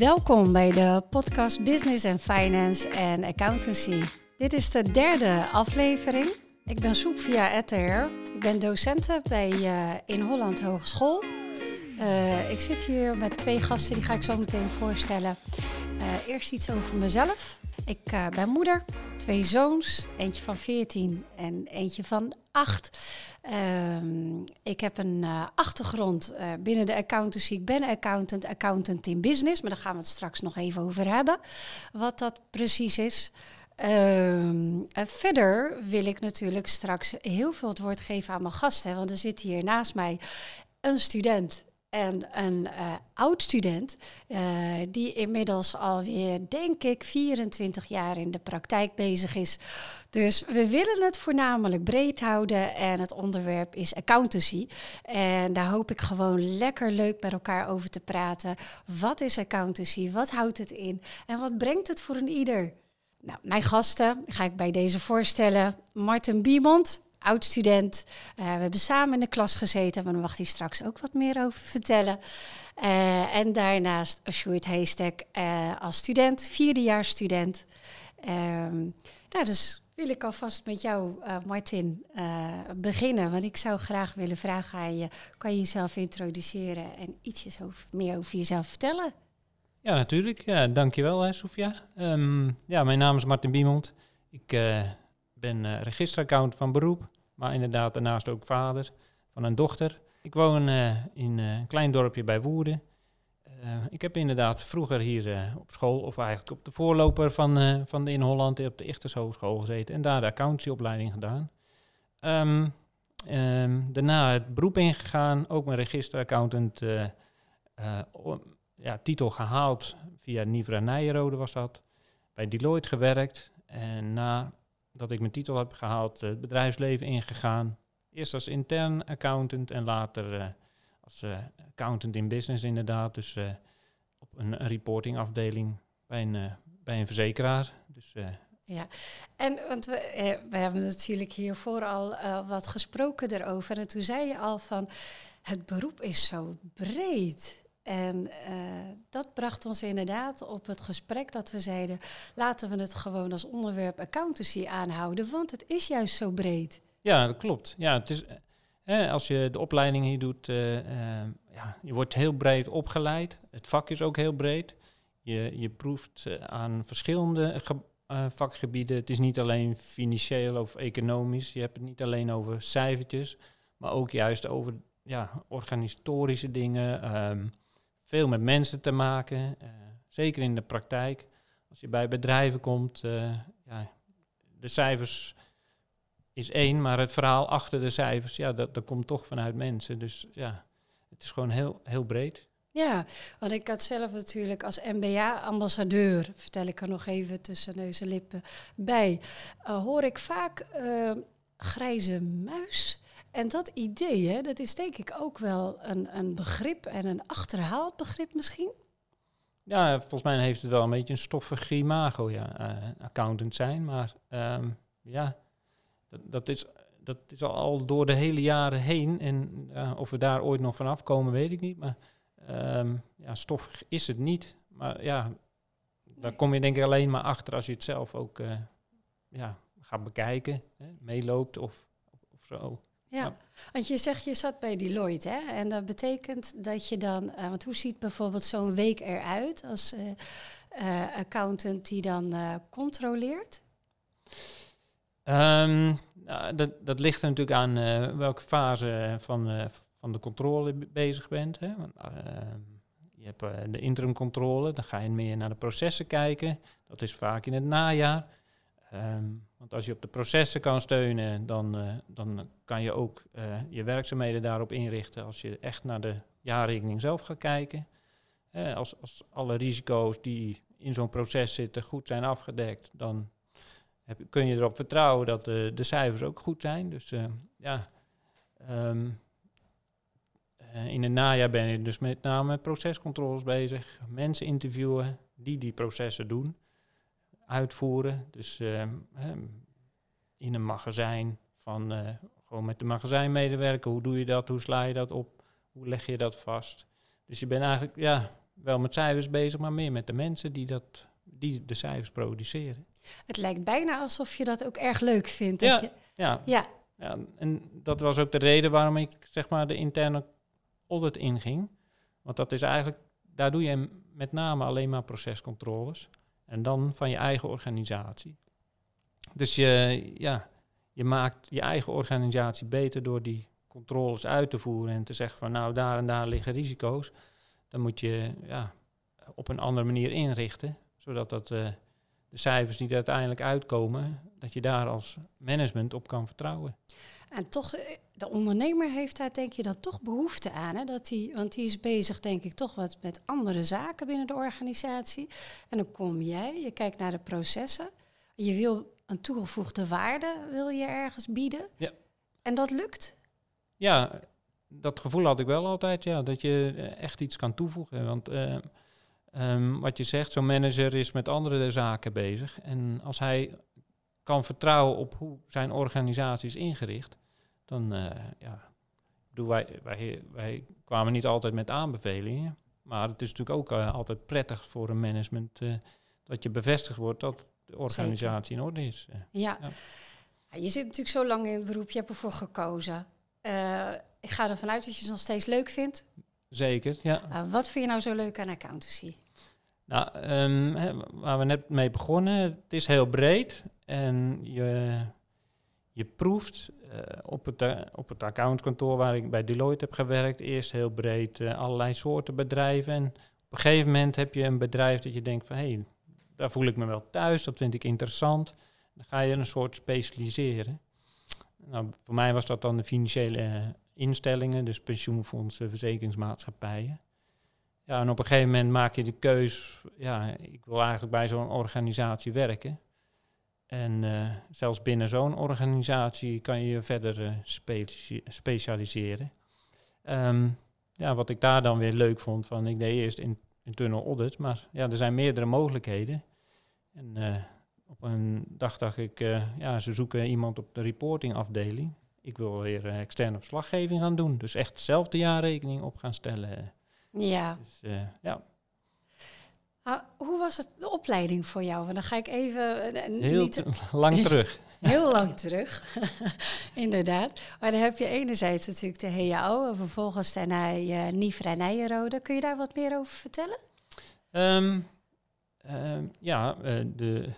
Welkom bij de podcast Business and Finance en Accountancy. Dit is de derde aflevering. Ik ben Sophia Etter. Ik ben docenten bij uh, In Holland Hogeschool. Uh, ik zit hier met twee gasten, die ga ik zo meteen voorstellen. Uh, eerst iets over mezelf. Ik ben moeder, twee zoons, eentje van 14 en eentje van 8. Um, ik heb een uh, achtergrond uh, binnen de accountancy. Ik ben accountant, accountant in business, maar daar gaan we het straks nog even over hebben. Wat dat precies is. Um, verder wil ik natuurlijk straks heel veel het woord geven aan mijn gasten. Want er zit hier naast mij een student en een uh, oud-student, uh, die inmiddels alweer, denk ik, 24 jaar in de praktijk bezig is. Dus we willen het voornamelijk breed houden en het onderwerp is accountancy. En daar hoop ik gewoon lekker leuk met elkaar over te praten. Wat is accountancy? Wat houdt het in? En wat brengt het voor een ieder? Nou, mijn gasten ga ik bij deze voorstellen. Martin Biemond, oud-student. Uh, we hebben samen in de klas gezeten, maar daar mag hij straks ook wat meer over vertellen. Uh, en daarnaast Sjoerd Heestek uh, als student, vierde jaar student. Um, nou, dus wil ik alvast met jou, Martin, beginnen. Want ik zou graag willen vragen aan je, kan je jezelf introduceren en ietsjes over, meer over jezelf vertellen? Ja, natuurlijk. Ja, dankjewel, Sofia. Um, ja, mijn naam is Martin Biemond. Ik ben uh, registeraccount van beroep, maar inderdaad daarnaast ook vader van een dochter. Ik woon uh, in uh, een klein dorpje bij Woerden. ik heb inderdaad vroeger hier op school, of eigenlijk op de voorloper van, van de in Holland, op de Ichters Hogeschool gezeten en daar de accountancyopleiding gedaan. Um, um, daarna het beroep ingegaan, ook mijn registeraccountant ja, titel gehaald via Nivra Nijenrode was dat. Bij Deloitte gewerkt en na dat ik mijn titel heb gehaald, het bedrijfsleven ingegaan. Eerst als intern accountant en later uh, als uh, accountant in business inderdaad. Dus op een, reportingafdeling bij een, bij een verzekeraar. Dus, ja, en want we, we hebben natuurlijk hiervoor al wat gesproken erover. En toen zei je al van, het beroep is zo breed. En uh, dat bracht ons inderdaad op het gesprek dat we zeiden: laten we het gewoon als onderwerp accountancy aanhouden, want het is juist zo breed. Ja, dat klopt. Ja, het is, eh, als je de opleiding hier doet, uh, ja, je wordt heel breed opgeleid. Het vak is ook heel breed. Je, je proeft aan verschillende vakgebieden. Het is niet alleen financieel of economisch. Je hebt het niet alleen over cijfertjes, maar ook juist over ja, organisatorische dingen. Um, veel met mensen te maken, uh, zeker in de praktijk. Als je bij bedrijven komt, uh, ja, de cijfers is één, maar het verhaal achter de cijfers, ja, dat, dat komt toch vanuit mensen. Dus ja, het is gewoon heel, heel breed. Ja, want ik had zelf natuurlijk als MBA-ambassadeur, vertel ik er nog even tussen neus en lippen bij, uh, hoor ik vaak grijze muis. En dat idee, hè, dat is denk ik ook wel een, een begrip en een achterhaald begrip misschien. Ja, volgens mij heeft het wel een beetje een stoffig imago, ja, uh, accountant zijn. Maar um, ja, dat, dat, is, dat is al door de hele jaren heen. En uh, of we daar ooit nog vanaf komen, weet ik niet. Maar um, ja, stoffig is het niet. Maar ja, daar kom je denk ik alleen maar achter als je het zelf ook uh, ja, gaat bekijken, hè, meeloopt of, of zo. Ja, want je zegt je zat bij Deloitte, hè? En dat betekent dat je dan, uh, want hoe ziet bijvoorbeeld zo'n week eruit als uh, uh, accountant die dan controleert? Um, nou, dat, dat ligt er natuurlijk aan welke fase van, van de controle bezig bent. Hè? Want, ehm, je hebt de interim controle, dan ga je meer naar de processen kijken. Dat is vaak in het najaar. Um, want als je op de processen kan steunen, dan, uh, dan kan je ook uh, je werkzaamheden daarop inrichten als je echt naar de jaarrekening zelf gaat kijken. Als, als alle risico's die in zo'n proces zitten goed zijn afgedekt, dan heb, kun je erop vertrouwen dat de, de cijfers ook goed zijn. Dus ja, um, in het najaar ben je dus met name procescontroles bezig, mensen interviewen die die processen doen uitvoeren. Dus uh, in een magazijn, van, uh, gewoon met de magazijnmedewerker, hoe doe je dat, hoe sla je dat op, hoe leg je dat vast. Dus je bent eigenlijk ja, wel met cijfers bezig, maar meer met de mensen die, dat, die de cijfers produceren. Het lijkt bijna alsof je dat ook erg leuk vindt. Ja, je, Ja, ja, ja, en dat was ook de reden waarom ik zeg maar de interne audit inging. Want dat is eigenlijk, daar doe je met name alleen maar procescontroles. En dan van je eigen organisatie. Dus je, ja, je maakt je eigen organisatie beter door die controles uit te voeren en te zeggen van nou daar en daar liggen risico's. Dan moet je ja, op een andere manier inrichten, zodat dat, eh, de cijfers die er uiteindelijk uitkomen, dat je daar als management op kan vertrouwen. En toch, eh, de ondernemer heeft daar denk je dan toch behoefte aan. Hè? Dat die, want die is bezig denk ik toch wat met andere zaken binnen de organisatie. En dan kom jij, je kijkt naar de processen. Je wil een toegevoegde waarde, wil je ergens bieden. Ja. En dat lukt. Ja, dat gevoel had ik wel altijd, ja, dat je eh, echt iets kan toevoegen. Want eh, ehm, wat je zegt, zo'n manager is met andere zaken bezig. En als hij kan vertrouwen op hoe zijn organisatie is ingericht, dan, eh, ja, bedoel, wij, wij, wij kwamen niet altijd met aanbevelingen. Maar het is natuurlijk ook eh, altijd prettig voor een management eh, dat je bevestigd wordt dat de organisatie in orde is. Ja. Ja. Je zit natuurlijk zo lang in het beroep, je hebt ervoor gekozen. Ik ga ervan uit dat je het nog steeds leuk vindt. zeker, ja. Uh, wat vind je nou zo leuk aan accountancy? Nou, ehm, waar we net mee begonnen, het is heel breed en je, je proeft eh, op, het, eh, op het accountskantoor waar ik bij Deloitte heb gewerkt, eerst heel breed eh, allerlei soorten bedrijven. En op een gegeven moment heb je een bedrijf dat je denkt van hé, hey, daar voel ik me wel thuis, dat vind ik interessant. Dan ga je een soort specialiseren. Nou, voor mij was dat dan de financiële instellingen, dus pensioenfondsen, verzekeringsmaatschappijen. Ja, en op een gegeven moment maak je de keus, ja, ik wil eigenlijk bij zo'n organisatie werken. En eh, zelfs binnen zo'n organisatie kan je je verder eh, speci- specialiseren. Ehm, ja, wat ik daar dan weer leuk vond, van ik deed eerst in, internal audit, maar ja, er zijn meerdere mogelijkheden. En eh, op een dag dacht ik, ja, ze zoeken iemand op de reportingafdeling. Ik wil weer externe verslaggeving gaan doen, dus echt zelf de jaarrekening op gaan stellen. Ja. Dus eh, ja, hoe was het de opleiding voor jou? Want dan ga ik even eh, eh, heel niet te- lang terug. heel lang terug. Inderdaad. Maar dan heb je enerzijds natuurlijk de HAO en vervolgens daarna je Nifra Nijenrode. Kun je daar wat meer over vertellen? Ehm, ehm, ja, de, de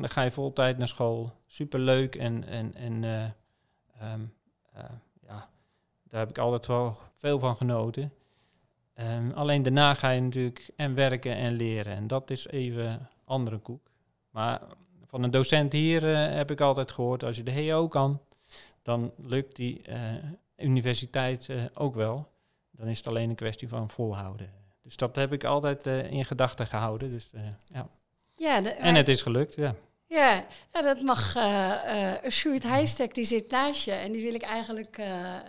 dan ga je vol tijd naar school. Superleuk en, en, en eh, ehm, eh, daar heb ik altijd wel veel van genoten. Ehm, alleen daarna ga je natuurlijk en werken en leren. En dat is even andere koek. Maar van een docent hier eh, heb ik altijd gehoord, als je de HO kan, dan lukt die eh, universiteit eh, ook wel. Dan is het alleen een kwestie van volhouden. Dus dat heb ik altijd in gedachten gehouden. Dus, ja. Ja, de, En het is gelukt, ja. Ja, ja, dat mag. eh Sjoerd Heijstek, die zit naast je. En die wil ik eigenlijk... eh eh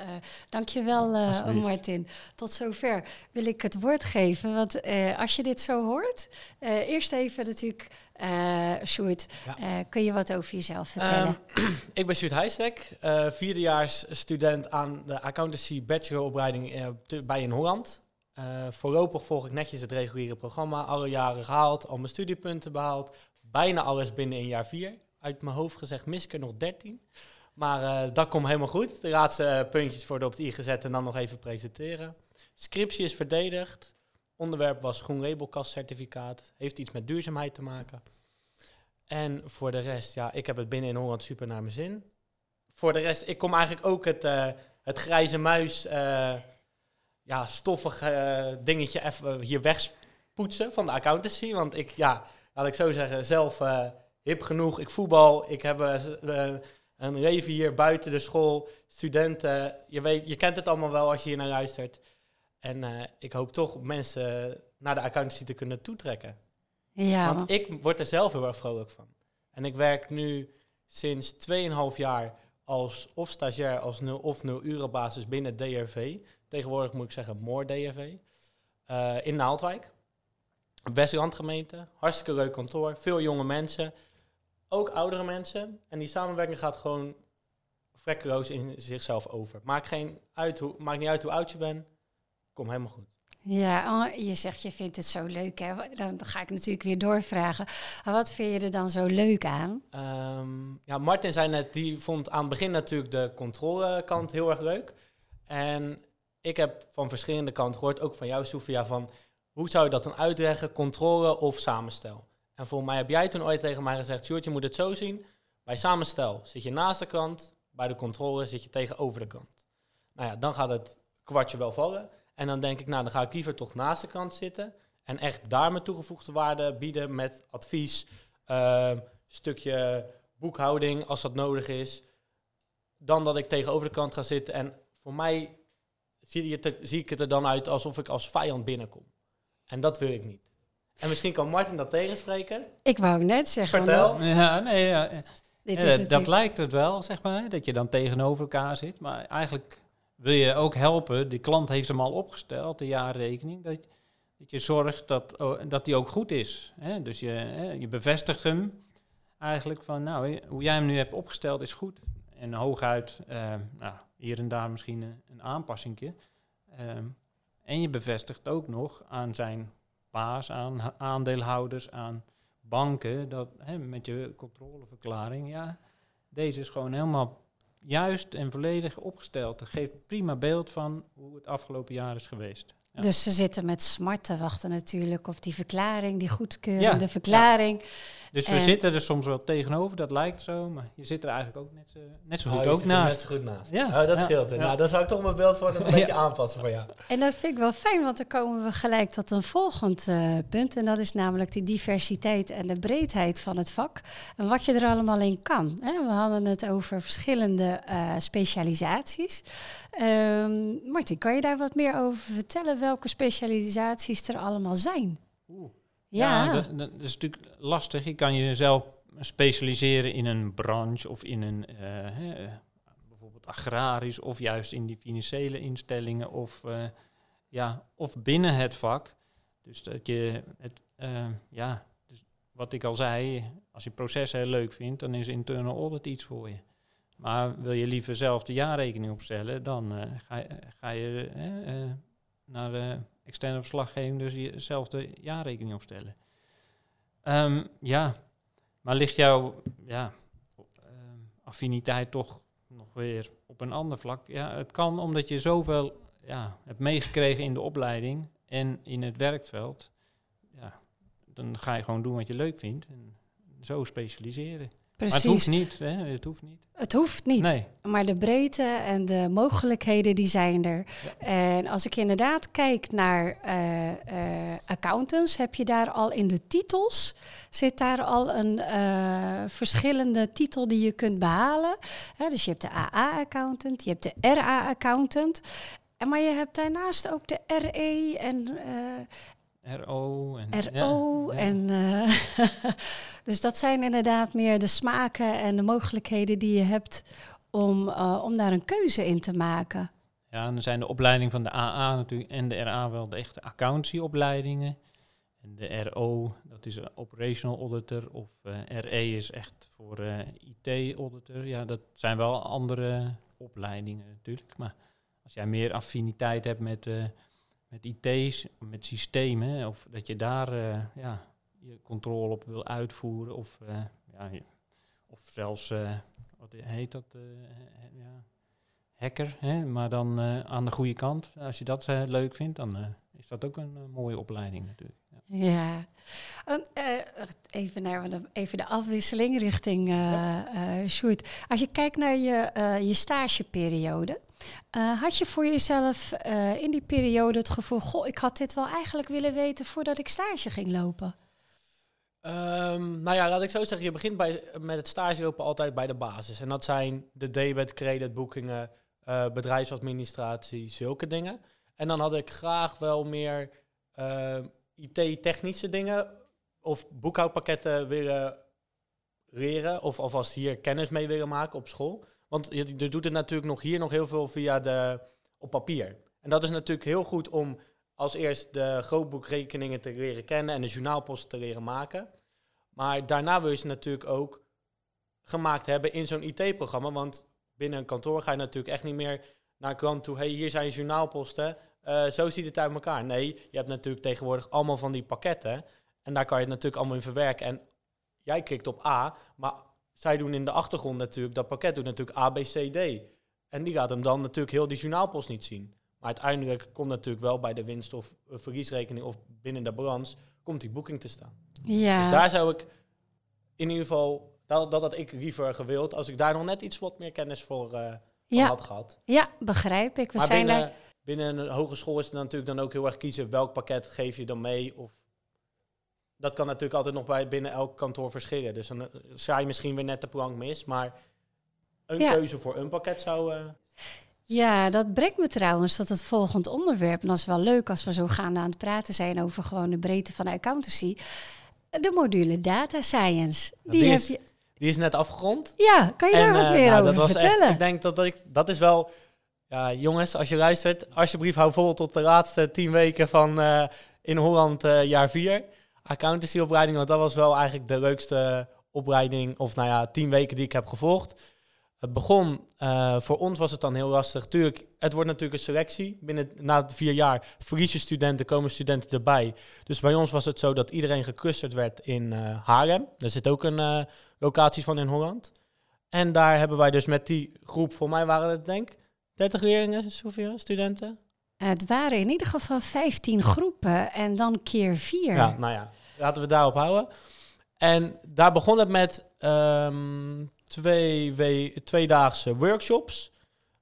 dankjewel, eh Alsjeblieft. Martin. Tot zover wil ik het woord geven. Want als je dit zo hoort... eerst even natuurlijk... Sjoerd, Ja. kun je wat over jezelf vertellen? Ehm, ik ben Sjoerd Heijstek, vierdejaars student aan de accountancy bacheloropleiding bij in Holland. Voorlopig volg ik netjes het reguliere programma, alle jaren gehaald, al mijn studiepunten behaald. Bijna alles binnen in jaar vier. Uit mijn hoofd gezegd mis ik er nog 13. Maar eh, dat komt helemaal goed. De laatste eh, puntjes worden op het i gezet en dan nog even presenteren. Scriptie is verdedigd. Onderwerp was groen labelkastcertificaat. Heeft iets met duurzaamheid te maken. En voor de rest, ja, ik heb het binnen in Holland super naar mijn zin. Voor de rest, ik kom eigenlijk ook het, eh, het grijze muis, eh, ja, stoffig dingetje even hier wegspoetsen van de accountancy. Want ik, ja, laat ik zo zeggen, zelf eh, hip genoeg. Ik voetbal, ik heb eh, eh, een leven hier buiten de school, studenten. Je, weet, je kent het allemaal wel als je hier naar luistert. En ik hoop toch mensen naar de accountancy te kunnen toetrekken. ja, Want ik word er zelf heel erg vrolijk van. En ik werk nu sinds 2,5 jaar als of stagiair als 0 of 0 uren basis binnen DRV. Tegenwoordig moet ik zeggen More DRV. in Naaldwijk. Westlandgemeente. Hartstikke leuk kantoor. Veel jonge mensen. Ook oudere mensen. En die samenwerking gaat gewoon vlekkeloos in zichzelf over. Maakt, geen uit hoe, maakt niet uit hoe oud je bent. Kom helemaal goed. Ja, oh, je zegt je vindt het zo leuk, hè? Dan ga ik natuurlijk weer doorvragen. Wat vind je er dan zo leuk aan? Ehm, ja, Martin zei net, die vond aan het begin natuurlijk de controlekant heel erg leuk. En ik heb van verschillende kanten gehoord, ook van jou, Sofia, van hoe zou je dat dan uitleggen, controle of samenstel? En volgens mij heb jij toen ooit tegen mij gezegd, Sjoerd, je moet het zo zien. Bij samenstel zit je naast de kant, bij de controle zit je tegenover de kant. Nou ja, dan gaat het kwartje wel vallen. En dan denk ik, nou, dan ga ik liever toch naast de kant zitten. En echt daar mijn toegevoegde waarde bieden met advies, uh, stukje boekhouding als dat nodig is. Dan dat ik tegenover de kant ga zitten. En voor mij zie, je zie ik het er dan uit alsof ik als vijand binnenkom. En dat wil ik niet. En misschien kan Martin dat tegenspreken. Ik wou net zeggen. Vertel. Ja, nee, ja. Dit is dat lijkt het wel, zeg maar, dat je dan tegenover elkaar zit. Maar eigenlijk wil je ook helpen. Die klant heeft hem al opgesteld, de jaarrekening. Dat, dat je zorgt dat, dat die ook goed is. Hè? Dus je, hè, je bevestigt hem eigenlijk van, nou, hoe jij hem nu hebt opgesteld is goed. En hooguit, uh, nou, hier en daar misschien een, een aanpassingje. Ehm, en je bevestigt ook nog aan zijn baas, aan aandeelhouders, aan banken, dat hè, met je controleverklaring, ja, deze is gewoon helemaal juist en volledig opgesteld. Dat geeft prima beeld van hoe het afgelopen jaar is geweest. Dus ze zitten met smart te wachten natuurlijk op die verklaring, die goedkeurende verklaring. Dus we zitten er soms wel tegenover, dat lijkt zo, maar je zit er eigenlijk ook net zo, net zo goed ook naast. Net zo goed naast. Ja, oh, dat scheelt. Nou, dan zou ik toch mijn beeld voor een beetje aanpassen voor jou. En dat vind ik wel fijn, want dan komen we gelijk tot een volgend uh, punt. En dat is namelijk die diversiteit en de breedheid van het vak. En wat je er allemaal in kan. Hè? We hadden het over verschillende uh, specialisaties. Um, Martin, kan je daar wat meer over vertellen? Welke specialisaties er allemaal zijn? Oeh. Ja, dat, is natuurlijk lastig. Je kan jezelf specialiseren in een branche of in een uh, bijvoorbeeld agrarisch of juist in die financiële instellingen of, uh, ja, of binnen het vak. Dus dat je het, uh, ja, dus wat ik al zei, als je processen heel leuk vindt, dan is internal audit iets voor je. Maar wil je liever zelf de jaarrekening opstellen, dan ga, ga, je naar externe verslaggeving dus jezelf de jaarrekening opstellen. Um, ja, maar ligt jouw ja, ehm, affiniteit toch nog weer op een ander vlak? Ja, het kan omdat je zoveel ja, hebt meegekregen in de opleiding en in het werkveld. Ja, dan ga je gewoon doen wat je leuk vindt en zo specialiseren. Precies. Maar het hoeft niet. Hè? Het hoeft niet. Het hoeft niet. Nee. Maar de breedte en de mogelijkheden die zijn er. En als ik inderdaad kijk naar uh, uh, accountants, heb je daar al in de titels, zit daar al een uh, verschillende titel die je kunt behalen. dus je hebt de AA-accountant, je hebt de RA-accountant. Maar je hebt daarnaast ook de RE en RO. En, RO. En, uh, dus dat zijn inderdaad meer de smaken en de mogelijkheden die je hebt om, uh, om daar een keuze in te maken. Ja, en dan zijn de opleidingen van de AA natuurlijk en de RA wel de echte accountancyopleidingen. En de RO, dat is een operational auditor. Of uh, RE is echt voor IT-auditor. Ja, dat zijn wel andere opleidingen natuurlijk. Maar als jij meer affiniteit hebt met met IT's, met systemen, of dat je daar uh, ja, je controle op wil uitvoeren, of, uh, ja, of zelfs, uh, wat heet dat, ja, hacker, hè? maar dan aan de goede kant. Als je dat leuk vindt, dan is dat ook een mooie opleiding natuurlijk. Ja, even, naar even de afwisseling richting uh, Sjoerd. Als je kijkt naar je, je stageperiode, uh, had je voor jezelf uh, in die periode het gevoel, goh, ik had dit wel eigenlijk willen weten voordat ik stage ging lopen? Um, nou ja, laat ik zo zeggen, je begint bij, met het stage lopen altijd bij de basis. En dat zijn de debet, credit, boekingen, uh, bedrijfsadministratie, zulke dingen. En dan had ik graag wel meer IT-technische dingen of boekhoudpakketten willen leren of alvast hier kennis mee willen maken op school. Want je, doet het natuurlijk nog hier nog heel veel via de, op papier. En dat is natuurlijk heel goed om als eerst de grootboekrekeningen te leren kennen en de journaalposten te leren maken. Maar daarna wil je ze natuurlijk ook gemaakt hebben in zo'n IT-programma. Want binnen een kantoor ga je natuurlijk echt niet meer naar een klant toe. hey, hier zijn journaalposten. Eh, zo ziet het uit elkaar. Nee, je hebt natuurlijk tegenwoordig allemaal van die pakketten. En daar kan je het natuurlijk allemaal in verwerken. En jij klikt op A, maar zij doen in de achtergrond natuurlijk, dat pakket doet natuurlijk A, B, C, D. En die gaat hem dan natuurlijk heel die journaalpost niet zien. Maar uiteindelijk komt natuurlijk wel bij de winst- of eh, verliesrekening of binnen de balans, komt die boeking te staan. Ja. Dus daar zou ik in ieder geval, dat, dat had ik liever gewild, als ik daar nog net iets wat meer kennis voor eh, ja. had gehad. ja, begrijp ik. We maar zijn binnen, er. Binnen een hogeschool is het dan natuurlijk dan ook heel erg kiezen welk pakket geef je dan mee. Of dat kan natuurlijk altijd nog bij binnen elk kantoor verschillen. Dus dan eh, sta je misschien weer net de plank mis, maar een Ja. keuze voor een pakket zou. eh, Ja, dat brengt me trouwens tot het volgende onderwerp. En dat is wel leuk als we zo gaan aan het praten zijn over gewoon de breedte van de accountancy. De module Data Science. Die, Die heb is- je. die is net afgerond. Ja, kan je daar wat eh, meer nou, over dat was vertellen? Echt, ik denk dat, dat ik dat is wel. Ja, jongens, als je luistert, alsjeblieft hou vol tot de laatste tien weken van eh, in Holland eh, jaar 4. Accountancy-opleiding, want dat was wel eigenlijk de leukste opleiding, of nou ja, tien weken die ik heb gevolgd. Het begon, eh, voor ons was het dan heel lastig. Tuurlijk, het wordt natuurlijk een selectie. Binnen, na vier jaar verliezen studenten, komen studenten erbij. Dus bij ons was het zo dat iedereen geclusterd werd in eh Haarlem. Daar zit ook een eh, locatie van in Holland. En daar hebben wij dus met die groep, voor mij waren het denk ik 30 leerlingen, Sofia, studenten. Het waren in ieder geval 15 groepen en dan keer vier. Ja, nou ja, laten we daarop houden. En daar begon het met ehm, twee we- tweedaagse workshops.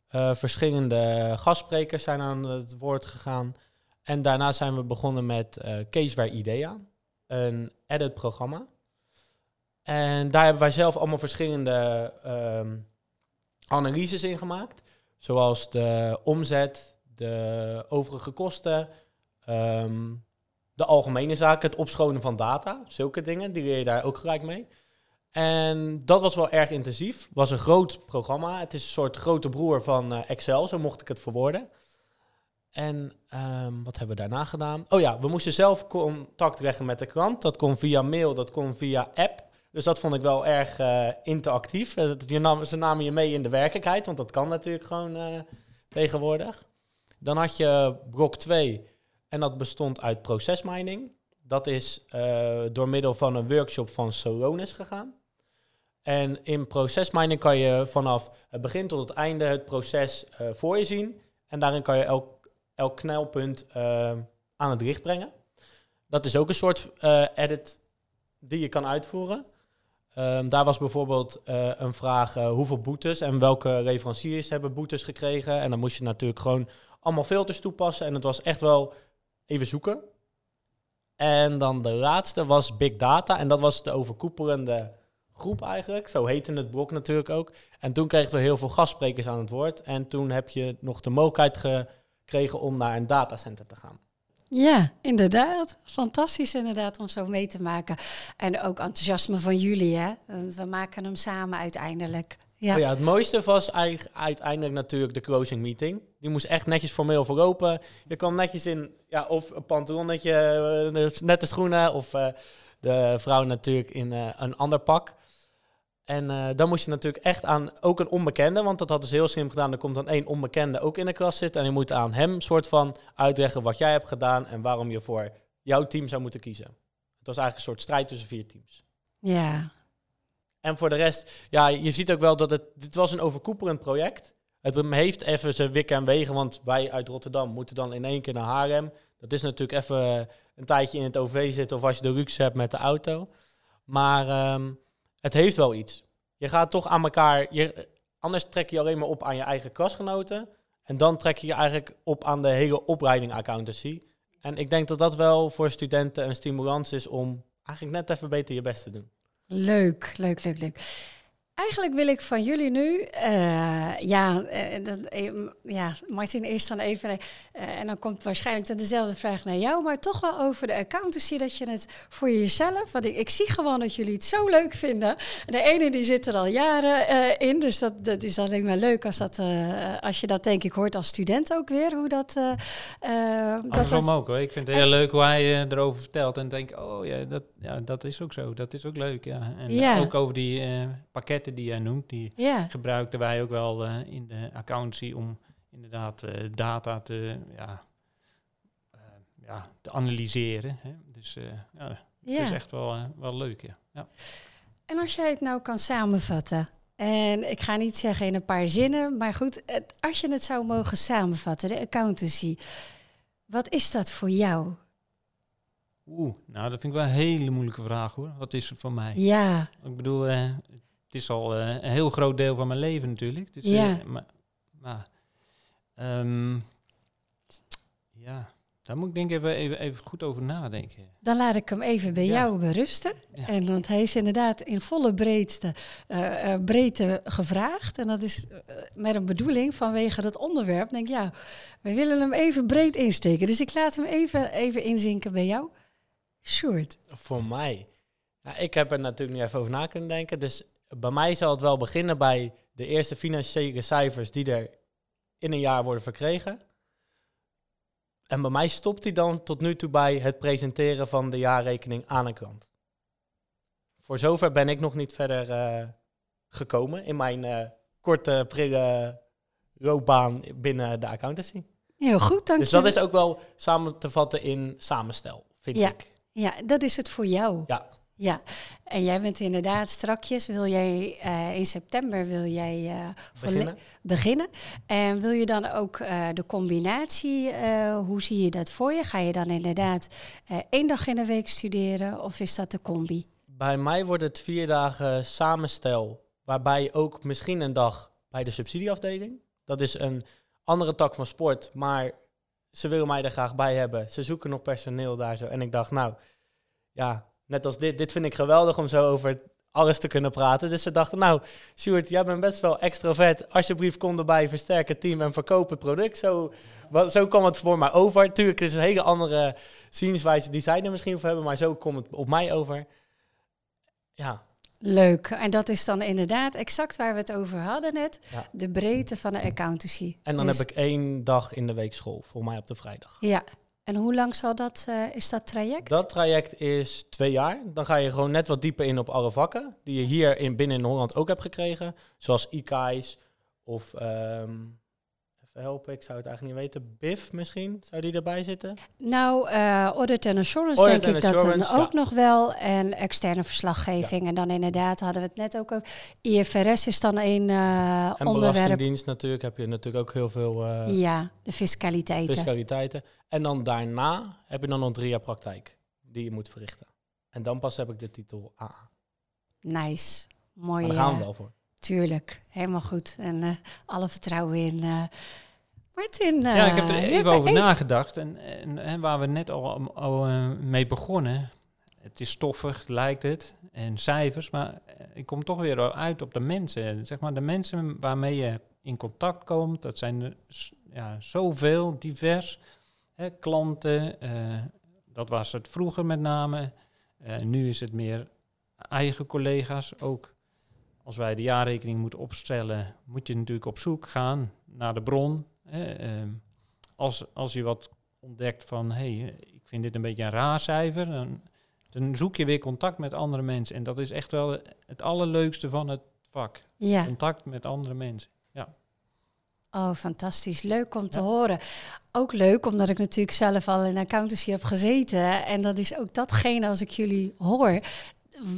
Eh, verschillende gastsprekers zijn aan het woord gegaan. En daarna zijn we begonnen met eh Caseware Idea, een edit programma. En daar hebben wij zelf allemaal verschillende ehm, analyses in gemaakt. Zoals de omzet, de overige kosten, ehm, de algemene zaken, het opschonen van data, zulke dingen, die leer je daar ook gelijk mee. En dat was wel erg intensief. was een groot programma. Het is een soort grote broer van eh, Excel, zo mocht ik het verwoorden. En ehm, wat hebben we daarna gedaan? Oh ja, we moesten zelf contact leggen met de klant. Dat kon via mail, dat kon via app. Dus dat vond ik wel erg eh, interactief. Eh, Je ze namen je mee in de werkelijkheid, want dat kan natuurlijk gewoon eh, tegenwoordig. Dan had je blok 2 en dat bestond uit procesmining. Dat is door middel van een workshop van Solonis gegaan. En in procesmining kan je vanaf het begin tot het einde het proces voor je zien. En daarin kan je elk, elk knelpunt aan het licht brengen. Dat is ook een soort edit die je kan uitvoeren. Ehm, daar was bijvoorbeeld eh, een vraag eh, hoeveel boetes en welke leveranciers hebben boetes gekregen. En dan moest je natuurlijk gewoon allemaal filters toepassen. En het was echt wel even zoeken. En dan de laatste was Big Data. En dat was de overkoepelende groep eigenlijk. Zo heette het blok natuurlijk ook. En toen kregen we heel veel gastsprekers aan het woord. En toen heb je nog de mogelijkheid gekregen om naar een datacenter te gaan. Ja, inderdaad. Fantastisch inderdaad om zo mee te maken. En ook enthousiasme van jullie, hè. We maken hem samen uiteindelijk. Ja, Oh ja, het mooiste was eigenlijk uiteindelijk natuurlijk de closing meeting. Die moest echt netjes formeel verlopen. Je kwam netjes in, ja, of een pantalonnetje, eh, nette schoenen, of eh, de vrouw natuurlijk in eh, een ander pak. En eh, dan moest je natuurlijk echt aan ook een onbekende, want dat hadden ze heel slim gedaan. Er komt dan één onbekende ook in de klas zitten en je moet aan hem soort van uitleggen wat jij hebt gedaan en waarom je voor jouw team zou moeten kiezen. Het was eigenlijk een soort strijd tussen vier teams. ja. En voor de rest, ja, je ziet ook wel dat het, dit was een overkoepelend project. Het heeft even zijn wikken en wegen, want wij uit Rotterdam moeten dan in één keer naar Haarlem. Dat is natuurlijk even een tijdje in het OV zitten of als je de luxe hebt met de auto. Maar ehm, het heeft wel iets. Je gaat toch aan elkaar, je, anders trek je alleen maar op aan je eigen klasgenoten. En dan trek je je eigenlijk op aan de hele opleiding accountancy. En ik denk dat dat wel voor studenten een stimulans is om eigenlijk net even beter je best te doen. Leuk, leuk, leuk, leuk. Eigenlijk wil ik van jullie nu, eh, ja, eh, dat, eh, ja, Martin eerst dan even, en dan komt waarschijnlijk dezelfde vraag naar jou, maar toch wel over de accountancy, dat je het voor jezelf, want ik, ik zie gewoon dat jullie het zo leuk vinden. De ene die zit er al jaren in, dus dat, dat is alleen maar leuk als, dat, als je dat denk ik hoort als student ook weer, hoe dat... dat, Andersom dat ook hoor. Ik vind het heel leuk hoe hij erover vertelt. En denk, oh ja dat, ja, dat is ook zo. Dat is ook leuk, ja. En Ja. ook over die eh, pakketten die jij noemt. Die ja, gebruikten wij ook wel eh, in de accountancy om inderdaad eh, data te, ja, ja, te analyseren. Hè. Dus ja, het is echt wel, wel leuk. Ja. ja. En als jij het nou kan samenvatten, en ik ga niet zeggen in een paar zinnen, maar goed, als je het zou mogen samenvatten, de accountancy, wat is dat voor jou? Oeh, nou dat vind ik wel een hele moeilijke vraag hoor. Wat is het voor mij? Ja. Ik bedoel, eh, het is al eh, een heel groot deel van mijn leven natuurlijk. Dus, ja. Eh, maar, maar um, ja, daar moet ik denk even, even, even goed over nadenken. Dan laat ik hem even bij jou berusten. En, want hij is inderdaad in volle breedte, uh, breedte gevraagd. En dat is met een bedoeling vanwege dat onderwerp. Denk ja, we willen hem even breed insteken. Dus ik laat hem even, even inzinken bij jou. Short. Voor mij. Ik heb er natuurlijk niet even over na kunnen denken. Dus bij mij zal het wel beginnen bij de eerste financiële cijfers die er in een jaar worden verkregen. En bij mij stopt hij dan tot nu toe bij het presenteren van de jaarrekening aan een klant. Voor zover ben ik nog niet verder uh, gekomen in mijn uh, korte, prille loopbaan binnen de accountancy. Heel goed, dank Dus dat is ook wel samen te vatten in samenstel, vind ja. ik. Ja, dat is het voor jou. Ja. Ja, en jij bent inderdaad strakjes, wil jij uh, in september wil jij uh, beginnen. beginnen. En wil je dan ook uh, de combinatie, hoe zie je dat voor je? Ga je dan inderdaad één dag in de week studeren of is dat de combi? Bij mij wordt het vier dagen samenstel, waarbij ook misschien een dag bij de subsidieafdeling. Dat is een andere tak van sport, maar ze willen mij er graag bij hebben. Ze zoeken nog personeel daar zo. En ik dacht, nou ja, net als dit, dit vind ik geweldig om zo over alles te kunnen praten. Dus ze dachten, nou, Stuart, jij bent best wel extrovert. Alsjeblieft, kom erbij, versterk het team en verkoop het product. Zo, wat, zo kwam het voor mij over. Tuurlijk, het is een hele andere zienswijze die zij er misschien voor hebben, maar zo komt het op mij over. Ja. Leuk. En dat is dan inderdaad exact waar we het over hadden net. De breedte van de accountancy. En dan dus heb ik één dag in de week school, voor mij op de vrijdag. Ja, en hoe lang zal dat, uh, is dat traject? Dat traject is twee jaar. Dan ga je gewoon net wat dieper in op alle vakken die je hier in, binnen in Holland ook hebt gekregen. Zoals IK's of um, helpen, ik zou het eigenlijk niet weten. BIF misschien, zou die erbij zitten? Nou, uh, audit and assurance denk ik dat dan ook nog wel. En externe verslaggeving. En dan inderdaad hadden we het net ook over. IFRS is dan een uh, en onderwerp. belastingdienst natuurlijk, heb je natuurlijk ook heel veel... Uh, ja, de fiscaliteiten. Fiscaliteiten. En dan daarna heb je dan nog drie jaar praktijk die je moet verrichten. En dan pas heb ik de titel AA. Nice, mooi. daar gaan we wel voor. Tuurlijk, helemaal goed. En alle vertrouwen in Martin. ja, ik heb er even over nagedacht. En, en, waar we net al, al uh, mee begonnen. Het is stoffig, lijkt het. En cijfers. Maar eh, ik kom toch weer uit op de mensen. Zeg maar de mensen waarmee je in contact komt. Dat zijn er ja, zoveel, divers. Hè, klanten. Uh, dat was het vroeger met name. Nu is het meer eigen collega's ook. Als wij de jaarrekening moeten opstellen, moet je natuurlijk op zoek gaan naar de bron. Ehm, als, als je wat ontdekt van, hé, hey, ik vind dit een beetje een raar cijfer, dan, dan zoek je weer contact met andere mensen. En dat is echt wel het allerleukste van het vak. Ja. Contact met andere mensen. Ja. Oh, fantastisch. Leuk om te horen. Ook leuk, omdat ik natuurlijk zelf al in accountancy heb gezeten. En dat is ook datgene als ik jullie hoor,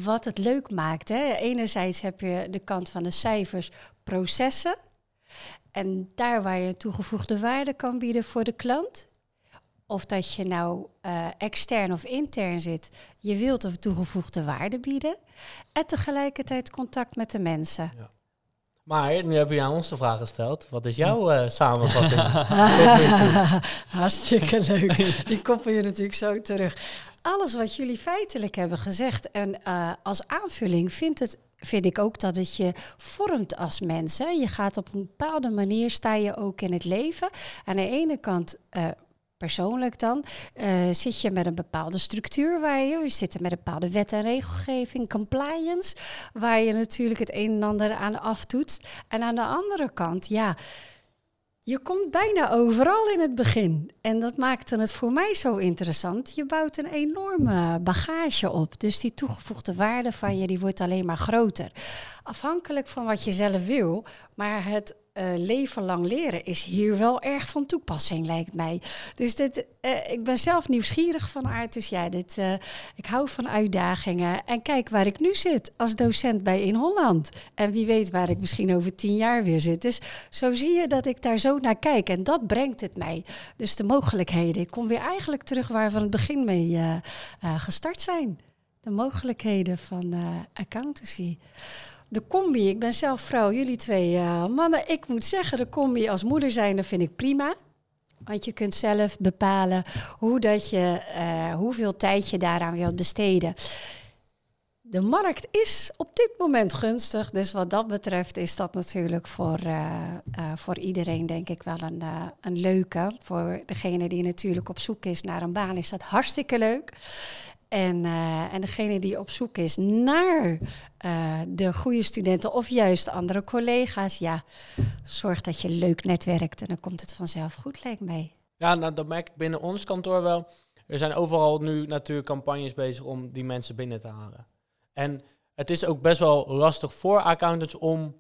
wat het leuk maakt. Hè. Enerzijds heb je de kant van de cijfers, processen. En daar waar je toegevoegde waarde kan bieden voor de klant, of dat je nou uh, extern of intern zit, je wilt of toegevoegde waarde bieden. En tegelijkertijd contact met de mensen. Ja. Maar nu heb je aan ons de vraag gesteld. Wat is jouw uh, samenvatting? Hartstikke leuk. Die koppel je natuurlijk zo terug. Alles wat jullie feitelijk hebben gezegd en uh, als aanvulling vindt het vind ik ook dat het je vormt als mens. Je gaat op een bepaalde manier, sta je ook in het leven. Aan de ene kant... Uh, persoonlijk dan, uh, zit je met een bepaalde structuur waar je, we zitten met een bepaalde wet en regelgeving, compliance, waar je natuurlijk het een en ander aan aftoetst. En aan de andere kant, ja, je komt bijna overal in het begin. En dat maakte het voor mij zo interessant. Je bouwt een enorme bagage op. Dus die toegevoegde waarde van je die wordt alleen maar groter. Afhankelijk van wat je zelf wil. Maar het uh, leven lang leren is hier wel erg van toepassing, lijkt mij. Dus dit, uh, ik ben zelf nieuwsgierig van aard. Dus ja, dit, uh, ik hou van uitdagingen. En kijk waar ik nu zit als docent bij In Holland. En wie weet waar ik misschien over tien jaar weer zit. Dus zo zie je dat ik daar zo naar kijk. En dat brengt het mij. Dus de mogelijkheden. Ik kom weer eigenlijk terug waar we van het begin mee gestart zijn. De mogelijkheden van accountancy. De combi, ik ben zelf vrouw, jullie twee uh, mannen. Ik moet zeggen, de combi als moeder zijn, vind ik prima. Want je kunt zelf bepalen hoe dat je, uh, hoeveel tijd je daaraan wilt besteden. De markt is op dit moment gunstig. Dus wat dat betreft is dat natuurlijk voor, uh, voor iedereen denk ik wel een, een leuke. Voor degene die natuurlijk op zoek is naar een baan is dat hartstikke leuk. En, uh, en degene die op zoek is naar uh, de goede studenten of juist andere collega's, ja, zorg dat je leuk netwerkt en dan komt het vanzelf goed, lijkt mij. Ja, nou, dat merk ik binnen ons kantoor wel. Er zijn overal nu natuurlijk campagnes bezig om die mensen binnen te halen. En het is ook best wel lastig voor accountants om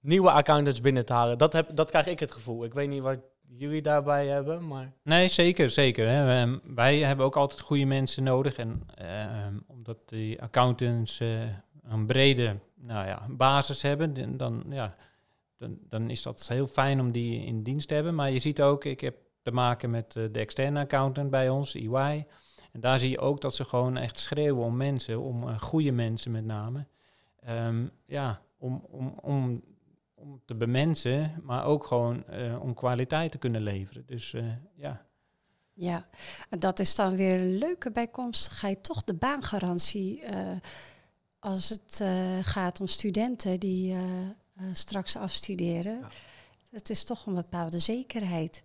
nieuwe accountants binnen te halen. Dat, heb, dat krijg ik het gevoel. Ik weet niet wat jullie daarbij hebben. Maar... Nee, zeker, zeker. Hè. Wij hebben ook altijd goede mensen nodig. En uh, omdat die accountants uh, een brede nou ja, basis hebben, dan, ja, dan, dan is dat heel fijn om die in dienst te hebben. Maar je ziet ook, ik heb te maken met uh, de externe accountant bij ons, EY. En daar zie je ook dat ze gewoon echt schreeuwen om mensen, om goede mensen met name. Um, ja, om, om, om om te bemensen, maar ook gewoon uh, om kwaliteit te kunnen leveren. Dus uh, ja. Ja, en dat is dan weer een leuke bijkomstigheid, toch de baangarantie uh, als het gaat om studenten die straks afstuderen. Ja. Het is toch een bepaalde zekerheid.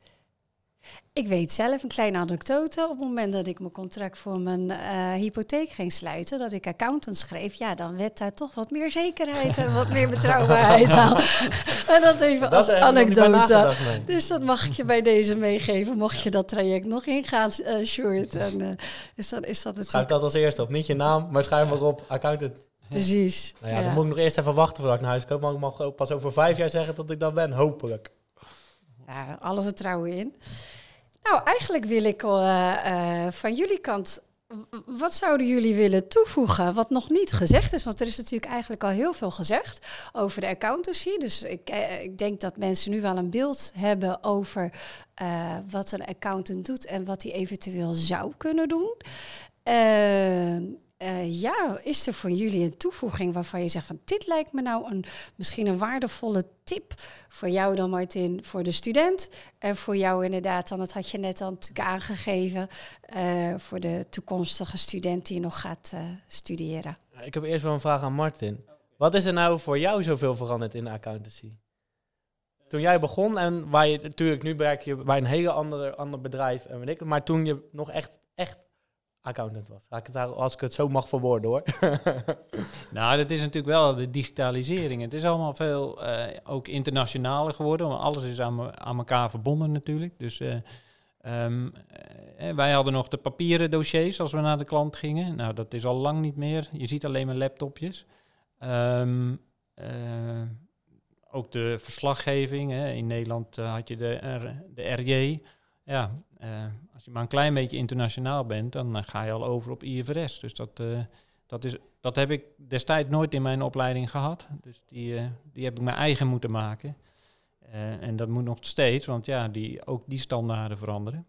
Ik weet zelf een kleine anekdote. Op het moment dat ik mijn contract voor mijn uh, hypotheek ging sluiten, dat ik accountant schreef, ja, dan werd daar toch wat meer zekerheid en wat meer betrouwbaarheid aan. en dat even dat als anekdote. Dus dat mag ik je bij deze meegeven, mocht je dat traject nog ingaan, uh, Sjoerd. En, uh, dus dan is dat het. Schrijf dat als eerste op. Niet je naam, maar schrijf maar op accountant. Precies. Nou ja, ja, dan moet ik nog eerst even wachten voordat ik naar huis kom. Maar ik mag pas over vijf jaar zeggen dat ik dat ben, hopelijk. Alle vertrouwen in. Nou, eigenlijk wil ik uh, uh, van jullie kant. Wat zouden jullie willen toevoegen wat nog niet gezegd is? Want er is natuurlijk eigenlijk al heel veel gezegd over de accountancy. Dus ik, uh, ik denk dat mensen nu wel een beeld hebben over wat een accountant doet en wat hij eventueel zou kunnen doen. Uh, ja, is er voor jullie een toevoeging waarvan je zegt dit lijkt me nou een, misschien een waardevolle tip voor jou dan Martin, voor de student en voor jou inderdaad dan, dat had je net al natuurlijk aangegeven, uh, voor de toekomstige student die nog gaat uh, studeren. Ik heb eerst wel een vraag aan Martin. Wat is er nou voor jou zoveel veranderd in de accountancy? Toen jij begon en waar je natuurlijk nu werk je bij een hele andere ander bedrijf en weet ik, maar toen je nog echt echt accountant was. ik het als ik het zo mag verwoorden hoor. nou, dat is natuurlijk wel de digitalisering. Het is allemaal veel uh, ook internationaler geworden. Alles is aan, aan elkaar verbonden natuurlijk. Dus uh, um, uh, wij hadden nog de papieren dossiers als we naar de klant gingen. Nou, dat is al lang niet meer. Je ziet alleen maar laptopjes. Um, ook de verslaggeving. Hè. In Nederland had je de, de RJ. Ja, als je maar een klein beetje internationaal bent, dan uh, ga je al over op IFRS. Dus dat, uh, dat, is, dat heb ik destijds nooit in mijn opleiding gehad. Dus die, die heb ik mijn eigen moeten maken. en dat moet nog steeds, want ja, die, ook die standaarden veranderen.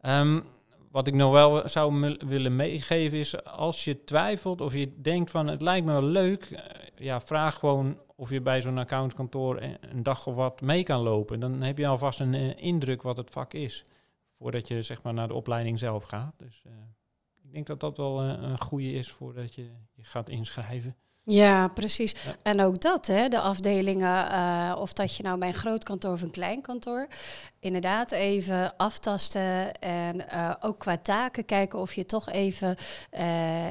Um, wat ik nog wel zou willen meegeven is, als je twijfelt of je denkt van het lijkt me wel leuk, ja, vraag gewoon of je bij zo'n accountskantoor een dag of wat mee kan lopen. Dan heb je alvast een indruk wat het vak is voordat je zeg maar, naar de opleiding zelf gaat. Dus uh, ik denk dat dat wel uh, een goede is voordat je je gaat inschrijven. Ja, precies. En ook dat, hè, de afdelingen, uh, of dat je nou bij een groot kantoor of een klein kantoor, inderdaad even aftasten en ook qua taken kijken of je toch even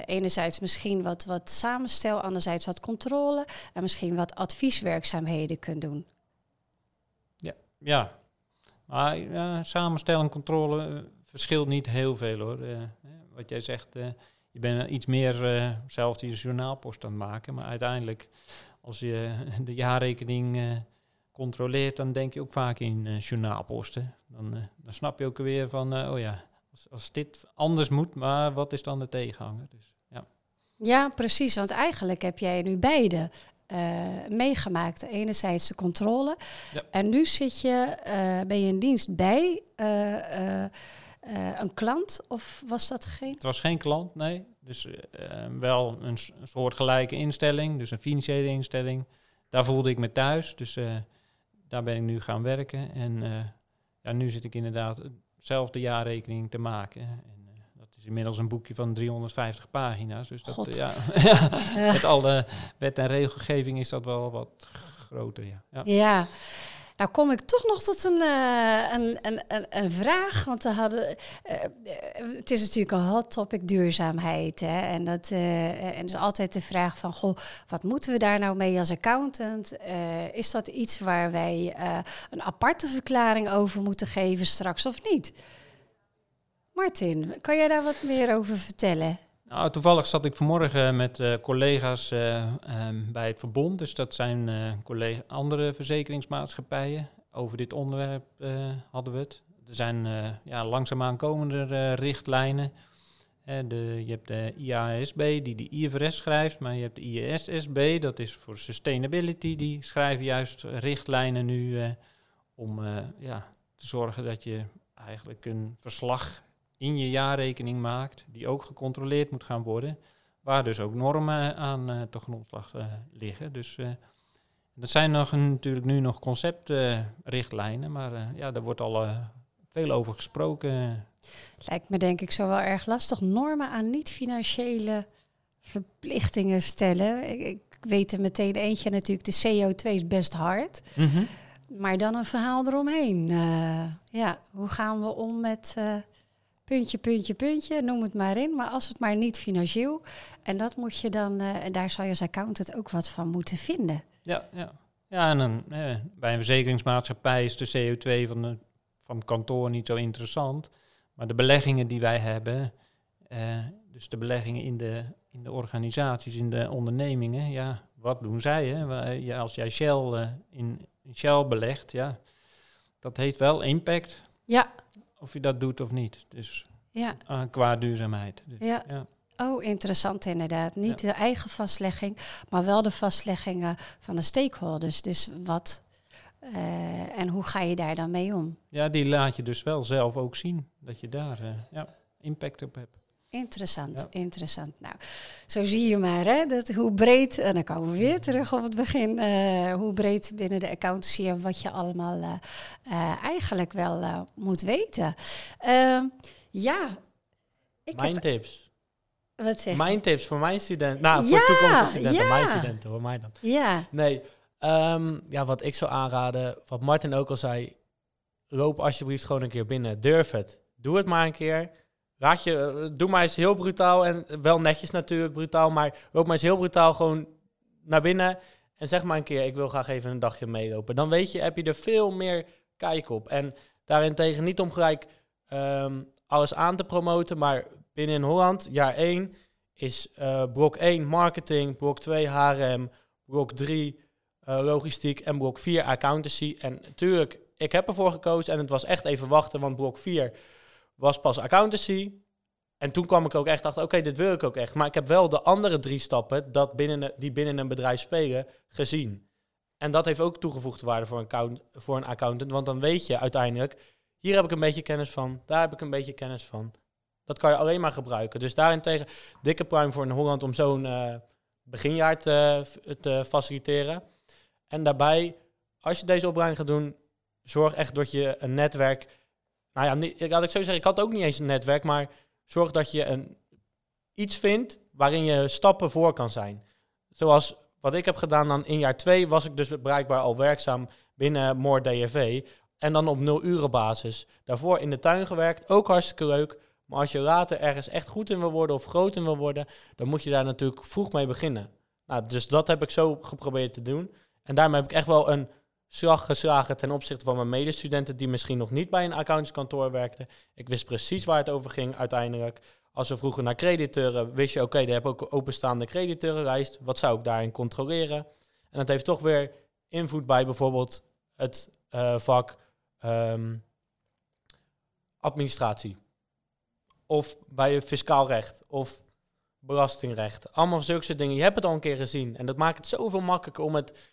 enerzijds misschien wat, wat samenstel, anderzijds wat controle en misschien wat advieswerkzaamheden kunt doen. Ja, ja maar samenstellen en controle verschilt niet heel veel hoor. Wat jij zegt, je bent iets meer zelf die journaalpost aan het maken. Maar uiteindelijk, als je de jaarrekening controleert, dan denk je ook vaak in uh, journaalposten. Dan, dan snap je ook weer van, oh ja, als, als dit anders moet, maar wat is dan de tegenhanger? Dus, ja. ja, precies. Want eigenlijk heb jij nu beide meegemaakt. Enerzijds de controle. Ja. En nu zit je, ben je in dienst bij uh, een klant of was dat geen? Het was geen klant, nee. Dus wel een, een soortgelijke instelling, dus een financiële instelling. Daar voelde ik me thuis, dus daar ben ik nu gaan werken. En ja, nu zit ik inderdaad zelf de jaarrekening te maken. En, dat is inmiddels een boekje van 350 pagina's. Dus dat, ja, met alle wet en regelgeving is dat wel wat groter. Ja. ja. ja. Nou kom ik toch nog tot een, uh, een, een, een, een, vraag. Want we hadden, uh, het is natuurlijk een hot topic duurzaamheid. Hè? En dat uh, en is altijd de vraag van, goh, wat moeten we daar nou mee als accountant? is dat iets waar wij een aparte verklaring over moeten geven straks of niet? Martin, kan jij daar wat meer over vertellen? Nou, toevallig zat ik vanmorgen met uh, collega's uh, um, bij het verbond. Dus dat zijn uh, collega andere verzekeringsmaatschappijen. Over dit onderwerp hadden we het. Er zijn ja, langzaamaan komende richtlijnen. De, je hebt de IASB die de IFRS schrijft, maar je hebt de ISSB, dat is voor sustainability. Die schrijven juist richtlijnen nu om ja, te zorgen dat je eigenlijk een verslag in je jaarrekening maakt, die ook gecontroleerd moet gaan worden, waar dus ook normen aan uh, te grondslag uh, liggen. Dus uh, dat zijn nog natuurlijk nu nog conceptrichtlijnen, maar ja, daar wordt al veel over gesproken. Lijkt me denk ik zo wel erg lastig. Normen aan niet-financiële verplichtingen stellen. Ik, ik, weet er meteen eentje natuurlijk, de CO2 is best hard. Mm -hmm. Maar dan een verhaal eromheen. ja, hoe gaan we om met puntje, puntje, puntje, noem het maar in. Maar als het maar niet financieel. En dat moet je dan, uh, en daar zou je als accountant ook wat van moeten vinden. Ja, ja. ja en dan, eh, bij een verzekeringsmaatschappij is de CO2 van, de, van het kantoor niet zo interessant. Maar de beleggingen die wij hebben, uh, dus de beleggingen in de, in de organisaties, in de ondernemingen, ja, wat doen zij? Hè? Ja, als jij Shell in, in Shell belegt, ja, dat heeft wel impact. Ja, of je dat doet of niet. Dus ja. Uh, qua duurzaamheid. Dus, ja. ja. Oh, interessant inderdaad. Niet de eigen vastlegging, maar wel de vastleggingen van de stakeholders. Dus wat uh, en hoe ga je daar dan mee om? Ja, die laat je dus wel zelf ook zien. Dat je daar uh, ja, impact op hebt. Interessant, interessant. Nou, zo zie je maar, hè, dat hoe breed, en dan komen we weer terug op het begin, uh, hoe breed binnen de accountancy en wat je allemaal uh, uh, eigenlijk wel moet weten. Ehm, ja. Ik mijn heb, tips. Wat zeg Mijn tips voor mijn studenten. Nou, voor ja, toekomstige studenten, ja. mijn studenten, voor mij dan. Ja. Nee, um, ja, wat ik zou aanraden, wat Martin ook al zei, loop alsjeblieft gewoon een keer binnen. Durf het. Doe het maar een keer Raad je, eh, doe maar eens heel brutaal en wel netjes natuurlijk brutaal, maar loop maar eens heel brutaal gewoon naar binnen en zeg maar een keer, ik wil graag even een dagje meelopen. Dan weet je, heb je er veel meer kijk op. En daarentegen niet om gelijk um, alles aan te promoten, maar binnen in Holland, jaar 1 is uh, blok 1 marketing, blok 2 HRM, blok 3 uh, eh, logistiek en blok 4 accountancy. En natuurlijk, ik heb ervoor gekozen en het was echt even wachten, want blok 4 was pas accountancy. En toen kwam ik ook echt achter, oké, dit wil ik ook echt. Maar ik heb wel de andere drie stappen dat binnen, die binnen een bedrijf spelen gezien. En dat heeft ook toegevoegde waarde voor een, account, voor een accountant. Want dan weet je uiteindelijk, hier heb ik een beetje kennis van, daar heb ik een beetje kennis van. Dat kan je alleen maar gebruiken. Dus daarentegen, dikke prime voor een Holland om zo'n uh, beginjaar te, te faciliteren. En daarbij, als je deze opleiding gaat doen, zorg echt dat je een netwerk nou ja, laat ik zo zeggen, ik had ook niet eens een netwerk, maar zorg dat je een, iets vindt waarin je stappen voor kan zijn. Zoals wat ik heb gedaan dan in jaar twee was ik dus bereikbaar al werkzaam binnen More DFV. En dan op nul uren basis. Daarvoor in de tuin gewerkt, ook hartstikke leuk. Maar als je later ergens echt goed in wil worden of groot in wil worden, dan moet je daar natuurlijk vroeg mee beginnen. Nou, dus dat heb ik zo geprobeerd te doen. En daarmee heb ik echt wel een slag geslagen ten opzichte van mijn medestudenten die misschien nog niet bij een accountantskantoor werkten. Ik wist precies waar het over ging uiteindelijk. Als we vroegen naar crediteuren, wist je oké, okay, daar heb ik ook openstaande crediteurenlijst. Wat zou ik daarin controleren? En dat heeft toch weer invloed bij bijvoorbeeld het eh, vak ehm, administratie. Of bij fiscaal recht. Of belastingrecht. Allemaal zulke dingen. Je hebt het al een keer gezien. En dat maakt het zoveel makkelijker om het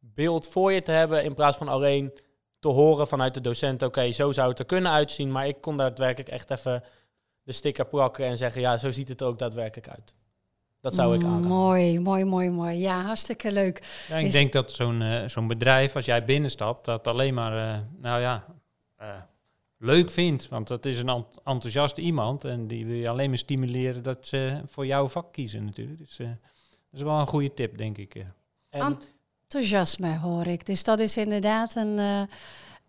beeld voor je te hebben. In plaats van alleen te horen vanuit de docent. Oké, zo zou het er kunnen uitzien. Maar ik kon daadwerkelijk echt even de sticker plakken en zeggen. Ja, zo ziet het er ook daadwerkelijk uit. Dat zou ik aanraden. Mooi, mooi, mooi, mooi. Ja, hartstikke leuk. Ja, ik Is- denk dat zo'n eh, zo'n bedrijf, als jij binnenstapt, dat alleen maar, eh, nou ja, eh, leuk vindt. Want dat is een ent- enthousiast iemand en die wil je alleen maar stimuleren dat ze voor jouw vak kiezen natuurlijk. Dus eh, dat is wel een goede tip, denk ik. En Enthousiasme hoor ik. Dus dat is inderdaad een, eh,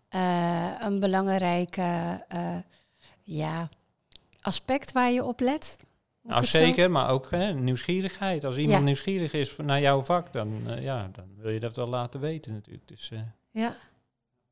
eh, een belangrijke eh, ja, aspect waar je op let. Nou, zeker, maar ook hè, nieuwsgierigheid. Als iemand Ja. nieuwsgierig is naar jouw vak, dan, ja, dan wil je dat wel laten weten natuurlijk. Dus, eh, Ja,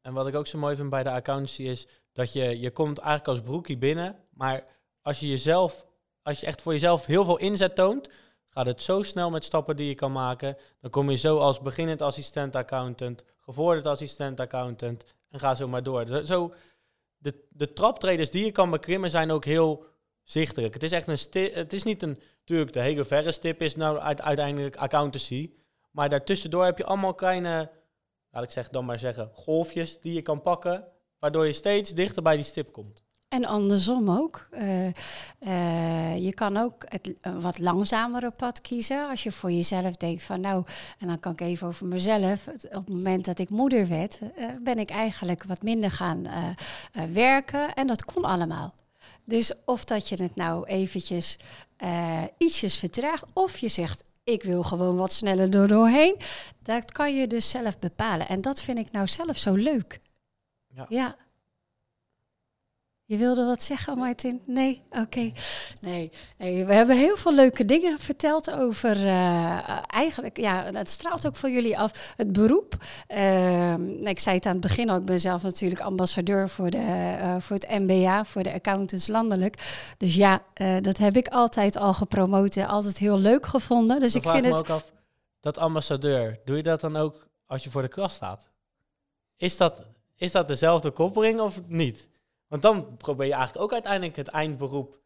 En wat ik ook zo mooi vind bij de accountancy is dat je, je komt eigenlijk als broekie binnen, maar als je jezelf, als je echt voor jezelf heel veel inzet toont, gaat het zo snel met stappen die je kan maken. Dan kom je zo als beginnend assistent accountant, gevorderd assistent accountant en ga zo maar door. Zo- de, de traptreders die je kan beklimmen zijn ook heel zichtelijk. Het is echt een sti- het is niet een, natuurlijk de hele verre stip is nou uit- uiteindelijk accountancy, maar daartussendoor heb je allemaal kleine laat ik zeg, dan maar zeggen, golfjes die je kan pakken, waardoor je steeds dichter bij die stip komt. En andersom ook. Eh, eh, je kan ook het een wat langzamere pad kiezen. Als je voor jezelf denkt van nou, en dan kan ik even over mezelf. Op het moment dat ik moeder werd, eh, ben ik eigenlijk wat minder gaan werken. En dat kon allemaal. Dus of dat je het nou eventjes ietsjes vertraagt, of je zegt ik wil gewoon wat sneller door doorheen. Dat kan je dus zelf bepalen. En dat vind ik nou zelf zo leuk. Ja. ja. Je wilde wat zeggen, Martin? Nee? Oké. Nee. nee. We hebben heel veel leuke dingen verteld over... eh, eigenlijk, ja, het straalt ook van jullie af. Het beroep. Ehm, ik zei het aan het begin al. Ik ben zelf natuurlijk ambassadeur voor, de, eh, voor het MBA, voor de accountants landelijk. Dus ja, eh, dat heb ik altijd al gepromoot en altijd heel leuk gevonden. Dus Dan ik vraag vind me het... ook af, dat ambassadeur, doe je dat dan ook als je voor de klas staat? Is dat, is dat dezelfde koppeling of niet? Want dan probeer je eigenlijk ook uiteindelijk het eindberoep,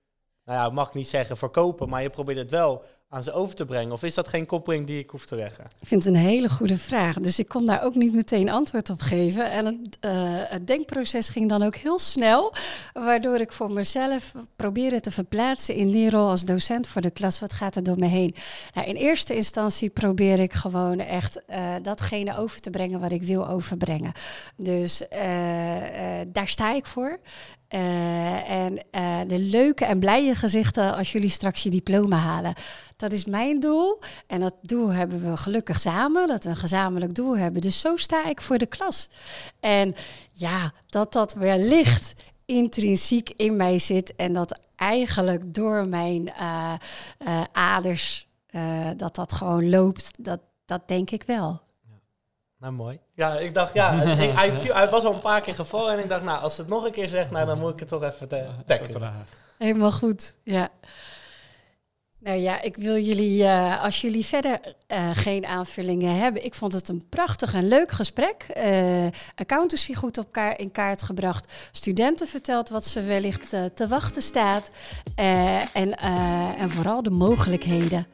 nou ja, mag ik niet zeggen verkopen, maar je probeert het wel aan ze over te brengen. Of is dat geen koppeling die ik hoef te leggen? Ik vind het een hele goede vraag. Dus ik kon daar ook niet meteen antwoord op geven. En het, eh, het denkproces ging dan ook heel snel. Waardoor ik voor mezelf probeerde te verplaatsen in die rol als docent voor de klas. Wat gaat er door me heen? Nou, in eerste instantie probeer ik gewoon echt eh, datgene over te brengen wat ik wil overbrengen. Dus eh, daar sta ik voor. En de leuke en blije gezichten als jullie straks je diploma halen. Dat is mijn doel. En dat doel hebben we gelukkig samen, dat we een gezamenlijk doel hebben. Dus zo sta ik voor de klas. En ja, dat dat wellicht intrinsiek in mij zit en dat eigenlijk door mijn eh, eh, aders, eh, dat dat gewoon loopt, dat, dat denk ik wel. Nou, mooi. Ja, ik dacht, ja, het- ik- hij, was al een paar keer gevallen en ik dacht, nou, als het nog een keer zegt, nou, dan moet ik het toch even te tackelen. Helemaal goed, ja. Nou ja, ik wil jullie, eh, als jullie verder eh, geen aanvullingen hebben, ik vond het een prachtig en leuk gesprek. Eh accountancy goed op kaart, in kaart gebracht. Studenten verteld wat ze wellicht eh, te wachten staat. Eh, en, eh, en vooral de mogelijkheden.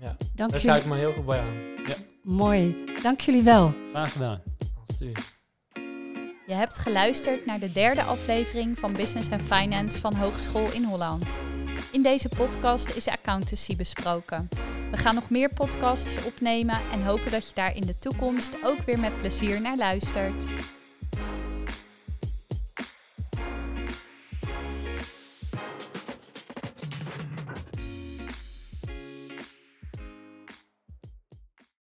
Ja, Dank daar sluit ik me heel goed bij aan. Mooi. Dank jullie wel. Graag gedaan. Alsjeblieft. Je hebt geluisterd naar de derde aflevering van Business and Finance van Hogeschool in Holland. In deze podcast is accountancy besproken. We gaan nog meer podcasts opnemen en hopen dat je daar in de toekomst ook weer met plezier naar luistert.